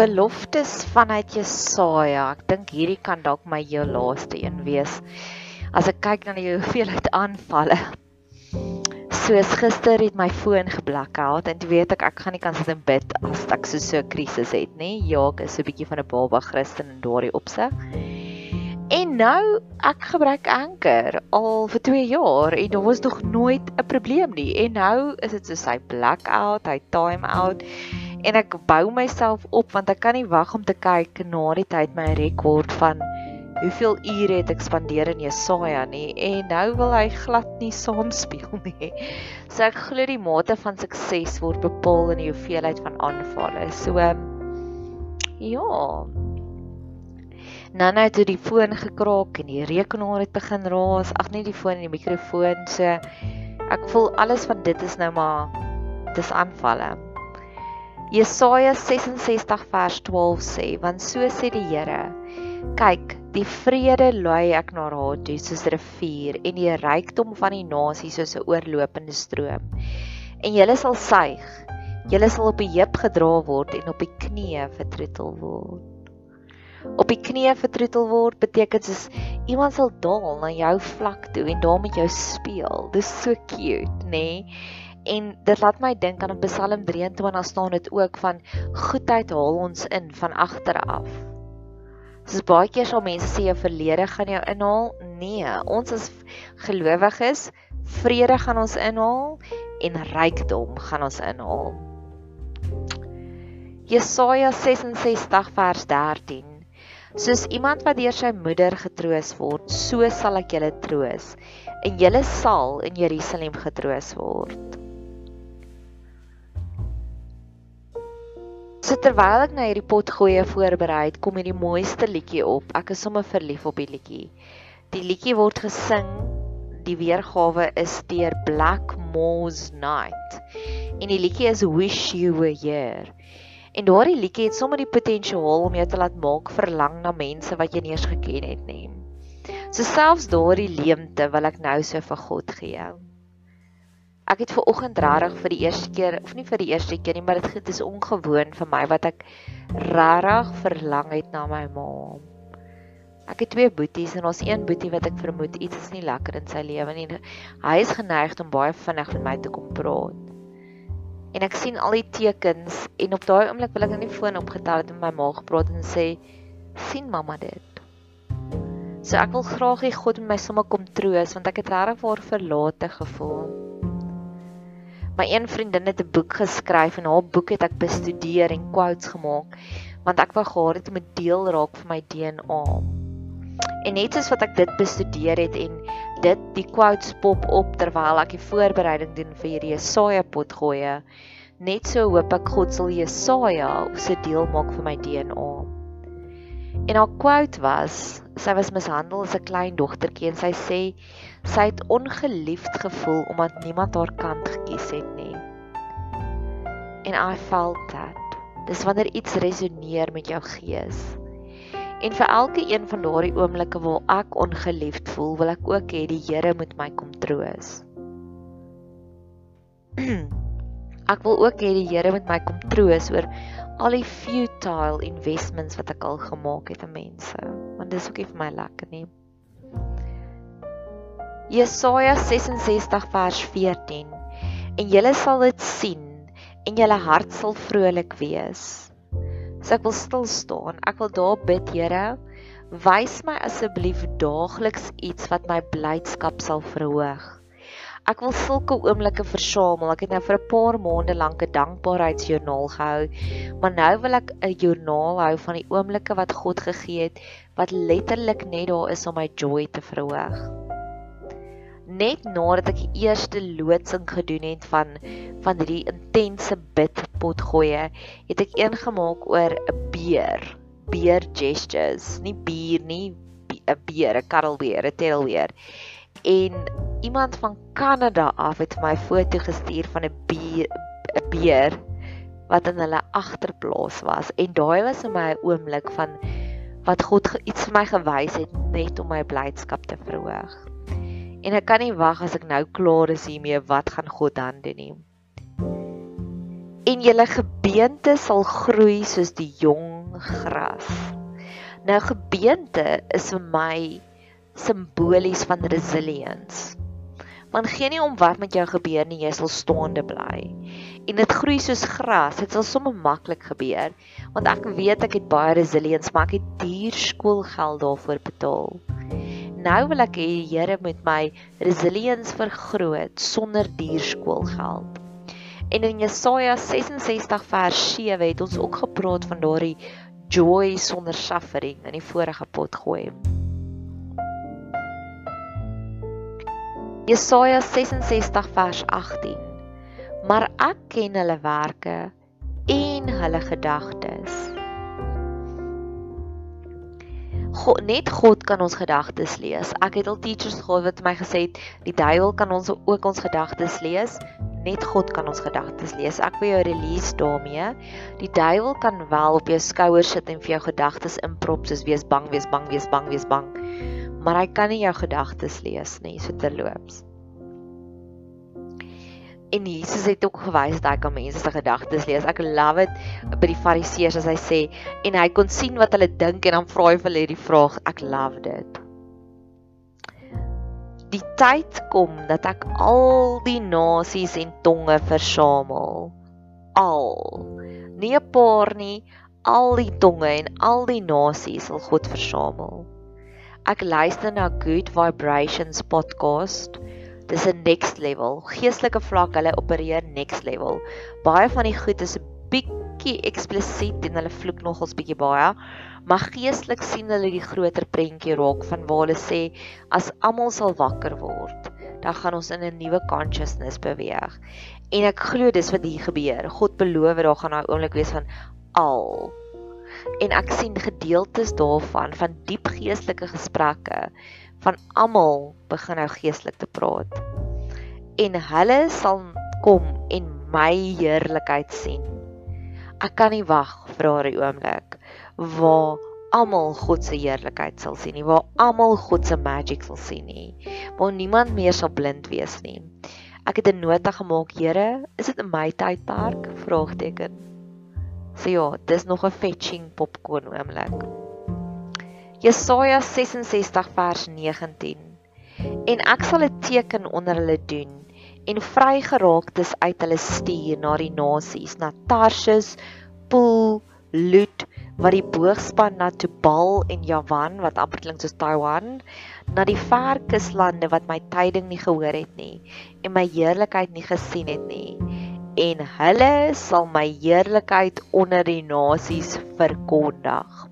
Beloftes vanuit Jesaja. Ek dink hierdie kan dalk my heel laaste een wees. As ek kyk na die hoeveelheid aanvalle. Soos gister het my foon geblackout en toe weet ek ek gaan nie kan sit en bid as ek so so 'n krisis het nie. Ja, ek is so 'n bietjie van 'n baba Christen in daardie opsig. En nou ek gebruik anker al vir 2 jaar en daar was nog nooit 'n probleem nie. En nou is dit so sy blackout, hy time out en ek bou myself op want ek kan nie wag om te kyk na die tyd my rekord van hoeveel ure het ek spandeer in Jesaja nie en nou wil hy glad nie saam speel nie. So ek glo die mate van sukses word bepaal in die hoeveelheid van aanvalle. So um, ja. Nou net toe die foon gekraak en die rekenaar het begin raas. Ag nee, die foon en die mikrofoon. So ek voel alles van dit is nou maar dis aanvalle. Jesaja 66 vers 12 sê, want so sê die Here: Kyk, die vrede lei ek na haar toe soos 'n rivier en die rykdom van die nasies soos 'n oorlopende stroom. En julle sal suig. Julle sal op die heup gedra word en op die knieë vertroetel word. Op die knieë vertroetel word beteken soos iemand sal daal na jou vlak toe en daar met jou speel. Dis so cute, nê? Nee? En dit laat my dink aan Psalm 23 staan dit ook van goedheid haal ons in van agter af. Soos baie keer sal mense sê jou verlede gaan jou inhaal. Nee, ons as gelowiges, vrede gaan ons inhaal en rykdom gaan ons inhaal. Jesaja 66 vers 13. Soos iemand wat deur sy moeder getroos word, so sal ek julle troos en julle sal in Jerusalem getroos word. So terwyl ek na hierdie pot goeie voorberei, kom hierdie mooiste liedjie op. Ek is sommer verlief op die liedjie. Die liedjie word gesing. Die weergawe is deur Black Moss Night. En die liedjie is Wish You Were Here. En daardie liedjie het sommer die potensiaal om jou te laat maak verlang na mense wat jy nie eens geken het nie. So selfs daardie leemte wil ek nou so vir God gee. Ek het ver oggend regtig vir die eerste keer of nie vir die eerste keer nie, maar dit is ongewoon vir my wat ek regtig verlang het na my ma. Ek het twee boeties en ons een boetie wat ek vermoed iets is nie lekker in sy lewe nie. Hy is geneig om baie vinnig met my te kom praat. En ek sien al die tekens en op daai oomblik wil ek net die foon opgetel het en met my ma gepraat en sê sien mamma dit. So ek wil graag hê God moet my sommer kom troos want ek het regtig vir verlate gevoel. My een vriendin het 'n boek geskryf en haar boek het ek bestudeer en quotes gemaak want ek wou gehad het om 'n deel raak van my DNA. En net soos wat ek dit bestudeer het en dit die quotes pop op terwyl ek die voorbereiding doen vir hierdie Jesaja pot gooi, net so hoop ek God sal Jesaja se deel maak vir my DNA. En haar quote was: Sy was mishandel as 'n klein dogtertjie en sy sê sy het ongeliefd gevoel omdat niemand haar kant gekies het nie. En I felt that. Dis wanneer iets resoneer met jou gees. En vir elke een van daardie oomblikke waar ek ongeliefd voel, wil ek ook hê die Here moet my kom troos. ek wil ook hê die Here moet my kom troos oor al die futile investments wat ek al gemaak het in mense. Want dis ook nie vir my lekker nie. Jesaja 66 vers 14. En julle sal dit sien en julle hart sal vrolik wees. So ek wil stil staan. Ek wil daar bid, Here, wys my asseblief daagliks iets wat my blydskap sal verhoog. Ek wil sulke oomblikke versamel. Ek het nou vir 'n paar maande lank 'n dankbaarheidsjoernaal gehou, maar nou wil ek 'n joernaal hou van die oomblikke wat God gegee het wat letterlik net daar is om my joy te verhoog. Net nadat ek die eerste loodsing gedoen het van van hierdie intense bidpot gooi, het ek een gemaak oor 'n beer, beer gestures, nie bier nie, 'n beer, 'n karrelbeer, 'n tailbeer. En iemand van Kanada af het my foto gestuur van 'n beer 'n beer wat in hulle agterplaas was en daai was in my 'n oomblik van wat God iets vir my gewys het net om my blydskap te verhoog. En ek kan nie wag as ek nou klaar is hiermee wat gaan God dan doen nie. En julle gebeente sal groei soos die jong gras. Nou gebeente is vir my simbolies van resilience. Want geen nie om wat met jou gebeur nie, jy sal staande bly. En dit groei soos gras. Dit sal sommer maklik gebeur, want ek weet ek het baie resilience, maar ek het duur skoolgeld daarvoor betaal. Nou wil ek hê die Here moet my resilience vergroot sonder duur skoolgeld. En in Jesaja 66 vers 7 het ons ook gepraat van daardie joy sonder suffering in die vorige pot gooi. Jesaja 66 vers 18. Maar ek ken hulle werke en hulle gedagtes. God net God kan ons gedagtes lees. Ek het al teachers gehad wat my gesê het die duiwel kan ons ook ons gedagtes lees. Net God kan ons gedagtes lees. Ek wil jou release daarmee. Die duiwel kan wel op jou skouers sit en vir jou gedagtes inprop soos wees bang, wees bang, wees bang, wees bang. Wees bang maar hy kan nie jou gedagtes lees nie, so terloops. En Jesus het ook gewys dat hy kan mense se gedagtes lees. Ek love it by die Fariseërs as hy sê en hy kon sien wat hulle dink en dan vra hy vir hulle die vraag. Ek love dit. Die tyd kom dat ek al die nasies en tonge versamel. Al. Nie 'n paar nie, al die tonge en al die nasies sal God versamel. Ek luister na Good Vibrations podcast. Dis 'n next level. Geestelike vlak, hulle opereer next level. Baie van die goed is 'n bietjie eksplisiet en hulle vloek nogals bietjie baie, maar geestelik sien hulle die groter prentjie raak van waar hulle sê as almal sal wakker word, dan gaan ons in 'n nuwe consciousness beweeg. En ek glo dis wat hier gebeur. God beloof daar gaan 'n oomblik wees van al en ek sien gedeeltes daarvan van diep geestelike gesprekke van almal begin nou geestelik te praat. En hulle sal kom en my heerlikheid sien. Ek kan nie wag vir daardie oomblik waar almal God se heerlikheid sal sien nie, waar almal God se magic sal sien nie, waar niemand meer sal blind wees nie. Ek het 'n nota gemaak, Here, is dit in my tydperk? Vraagteken. So ja, dis nog 'n fetching popcorn oomblik. Jesaja 66 vers 19. En ek sal 'n teken onder hulle doen en vrygeraaktes uit hulle stuur na die nasies, na Tarsus, Pool, Lut wat die boogspan na Tubal en Javan wat amper klink soos Taiwan, na die ver kuslande wat my tyding nie gehoor het nie en my heerlikheid nie gesien het nie en hulle sal my heerlikheid onder die nasies verkondig.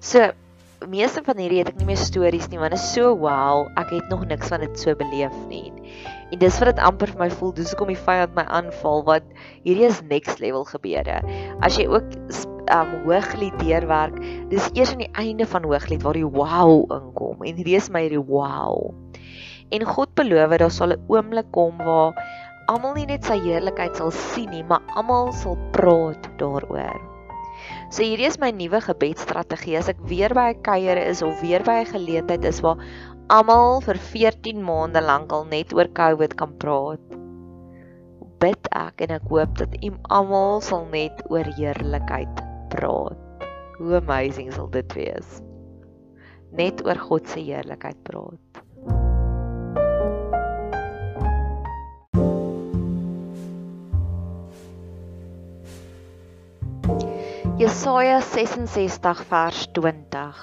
So meeste van hierdie het ek nie meer stories nie want dit is so wow, ek het nog niks van dit so beleef nie. En dis wat dit amper vir my voel, dis hoekom die vyand my aanval wat hierdie is next level gebeure. As jy ook um hooglied deurwerk, dis eers aan die einde van hooglied waar die wow inkom en hierdie is my hierdie wow. En God beloof dat daar sal 'n oomblik kom waar almal nie net sy heerlikheid sal sien nie, maar almal sal praat daaroor. So hierdie is my nuwe gebedsstrategie as ek weer by 'n kuier is of weer by 'n geleentheid is waar almal vir 14 maande lank al net oor COVID kan praat. Bid ek en ek hoop dat u almal sal net oor heerlikheid praat. Hoe amazing sal dit wees. Net oor God se heerlikheid praat. Jesaja 66 vers 20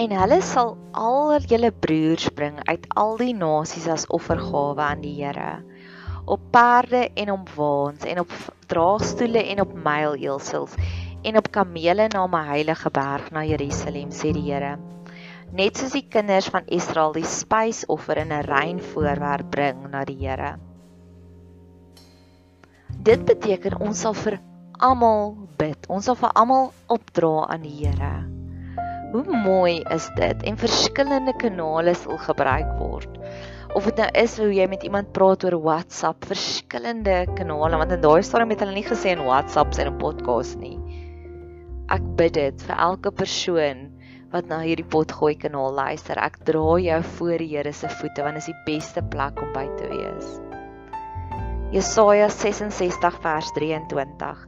En hulle sal al julle broers bring uit al die nasies as offergawe aan die Here. Op perde en op waans en op draagstoele en op meileelsels en op kamele na my heilige berg na Jerusalem sê die Here. Net soos die kinders van Israel die spysoffer in 'n rein voorwerp bring na die Here. Dit beteken ons sal vir almal bid. Ons sal vir almal opdra aan die Here. Hoe mooi is dit en verskillende kanale sal gebruik word. Of dit nou is hoe jy met iemand praat oor WhatsApp, verskillende kanale want in daai stadium het hulle nie gesê in WhatsApp en 'n podcast nie. Ek bid dit vir elke persoon wat na hierdie potgooi kanaal luister. Ek dra jou voor die Here se voete want dit is die beste plek om by te wees. Jesaja 66 vers 23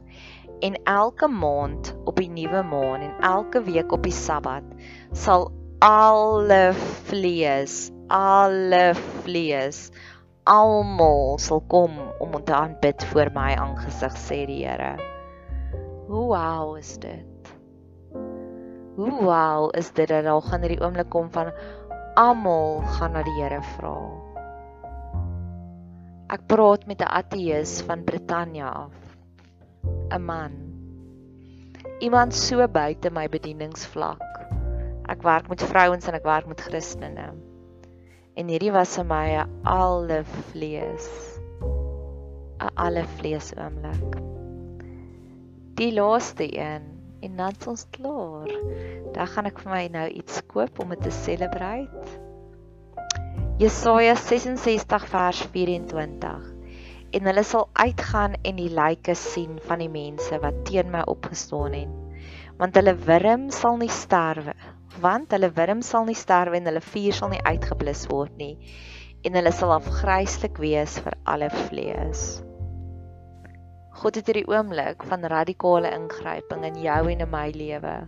en elke maand op die nuwe maan en elke week op die Sabbat sal alle vlees, alle vlees almal sal kom om te aanbid voor my aangesig sê die Here. Hoe wow is dit? Hoe wow is dit dat al gaan hierdie oomblik kom van almal gaan na die Here vra. Ek praat met 'n ateïs van Britannia af. 'n man. Iemand so buite my bedieningsvlak. Ek werk met vrouens en ek werk met Christene. En hierdie was vir my 'n alle vlees. 'n alle vlees oomblik. Die laaste een en dan ons klaar. Dan gaan ek vir my nou iets koop om dit te celebrate. Jesaja 66 vers 24 en hulle sal uitgaan en die lyke sien van die mense wat teen my opgestaan het. Want hulle wurm sal nie sterwe want hulle wurm sal nie sterwe en hulle vuur sal nie uitgeblus word nie. En hulle sal afgryslik wees vir alle vlees. God het hierdie oomblik van radikale ingryping in jou en in my lewe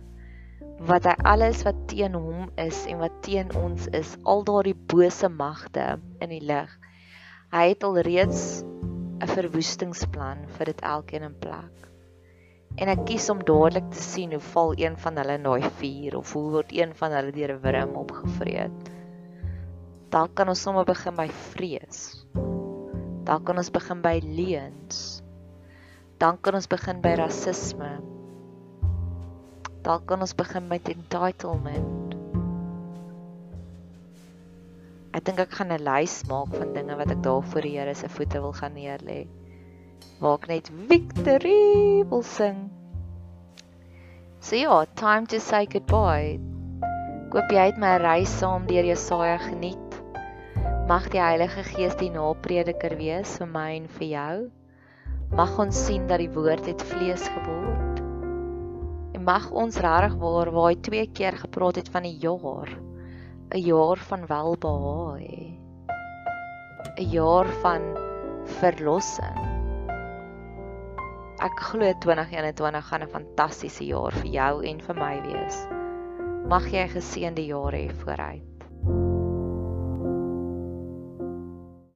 wat hy alles wat teen hom is en wat teen ons is al daardie bose magte in die lig hy het al reeds 'n verwoestingsplan vir dit elkeen in plek. En ek kies om dadelik te sien hoe val een van hulle in daai vuur of hoe word een van hulle deur 'n wurm opgevreet. Dalk kan ons sommer begin by vrees. Dalk kan ons begin by leuns. Dan kan ons begin by rasisme. Dalk kan ons begin met entitlement. Ek dink ek gaan 'n lys maak van dinge wat ek daar voor die Here se voete wil gaan neerlê. Waar ek net victory wil sing. So ja, time to say goodbye. Koop jy uit my reis saam deur Jesaja geniet. Mag die Heilige Gees die naprediker wees vir my en vir jou. Mag ons sien dat die woord het vlees geword. Mag ons regtig waar waar hy twee keer gepraat het van die jaar 'n jaar van welbehae hê. 'n jaar van verlossing. Ek glo 2021 gaan 'n fantastiese jaar vir jou en vir my wees. Mag jy 'n geseënde jaar hê vooruit.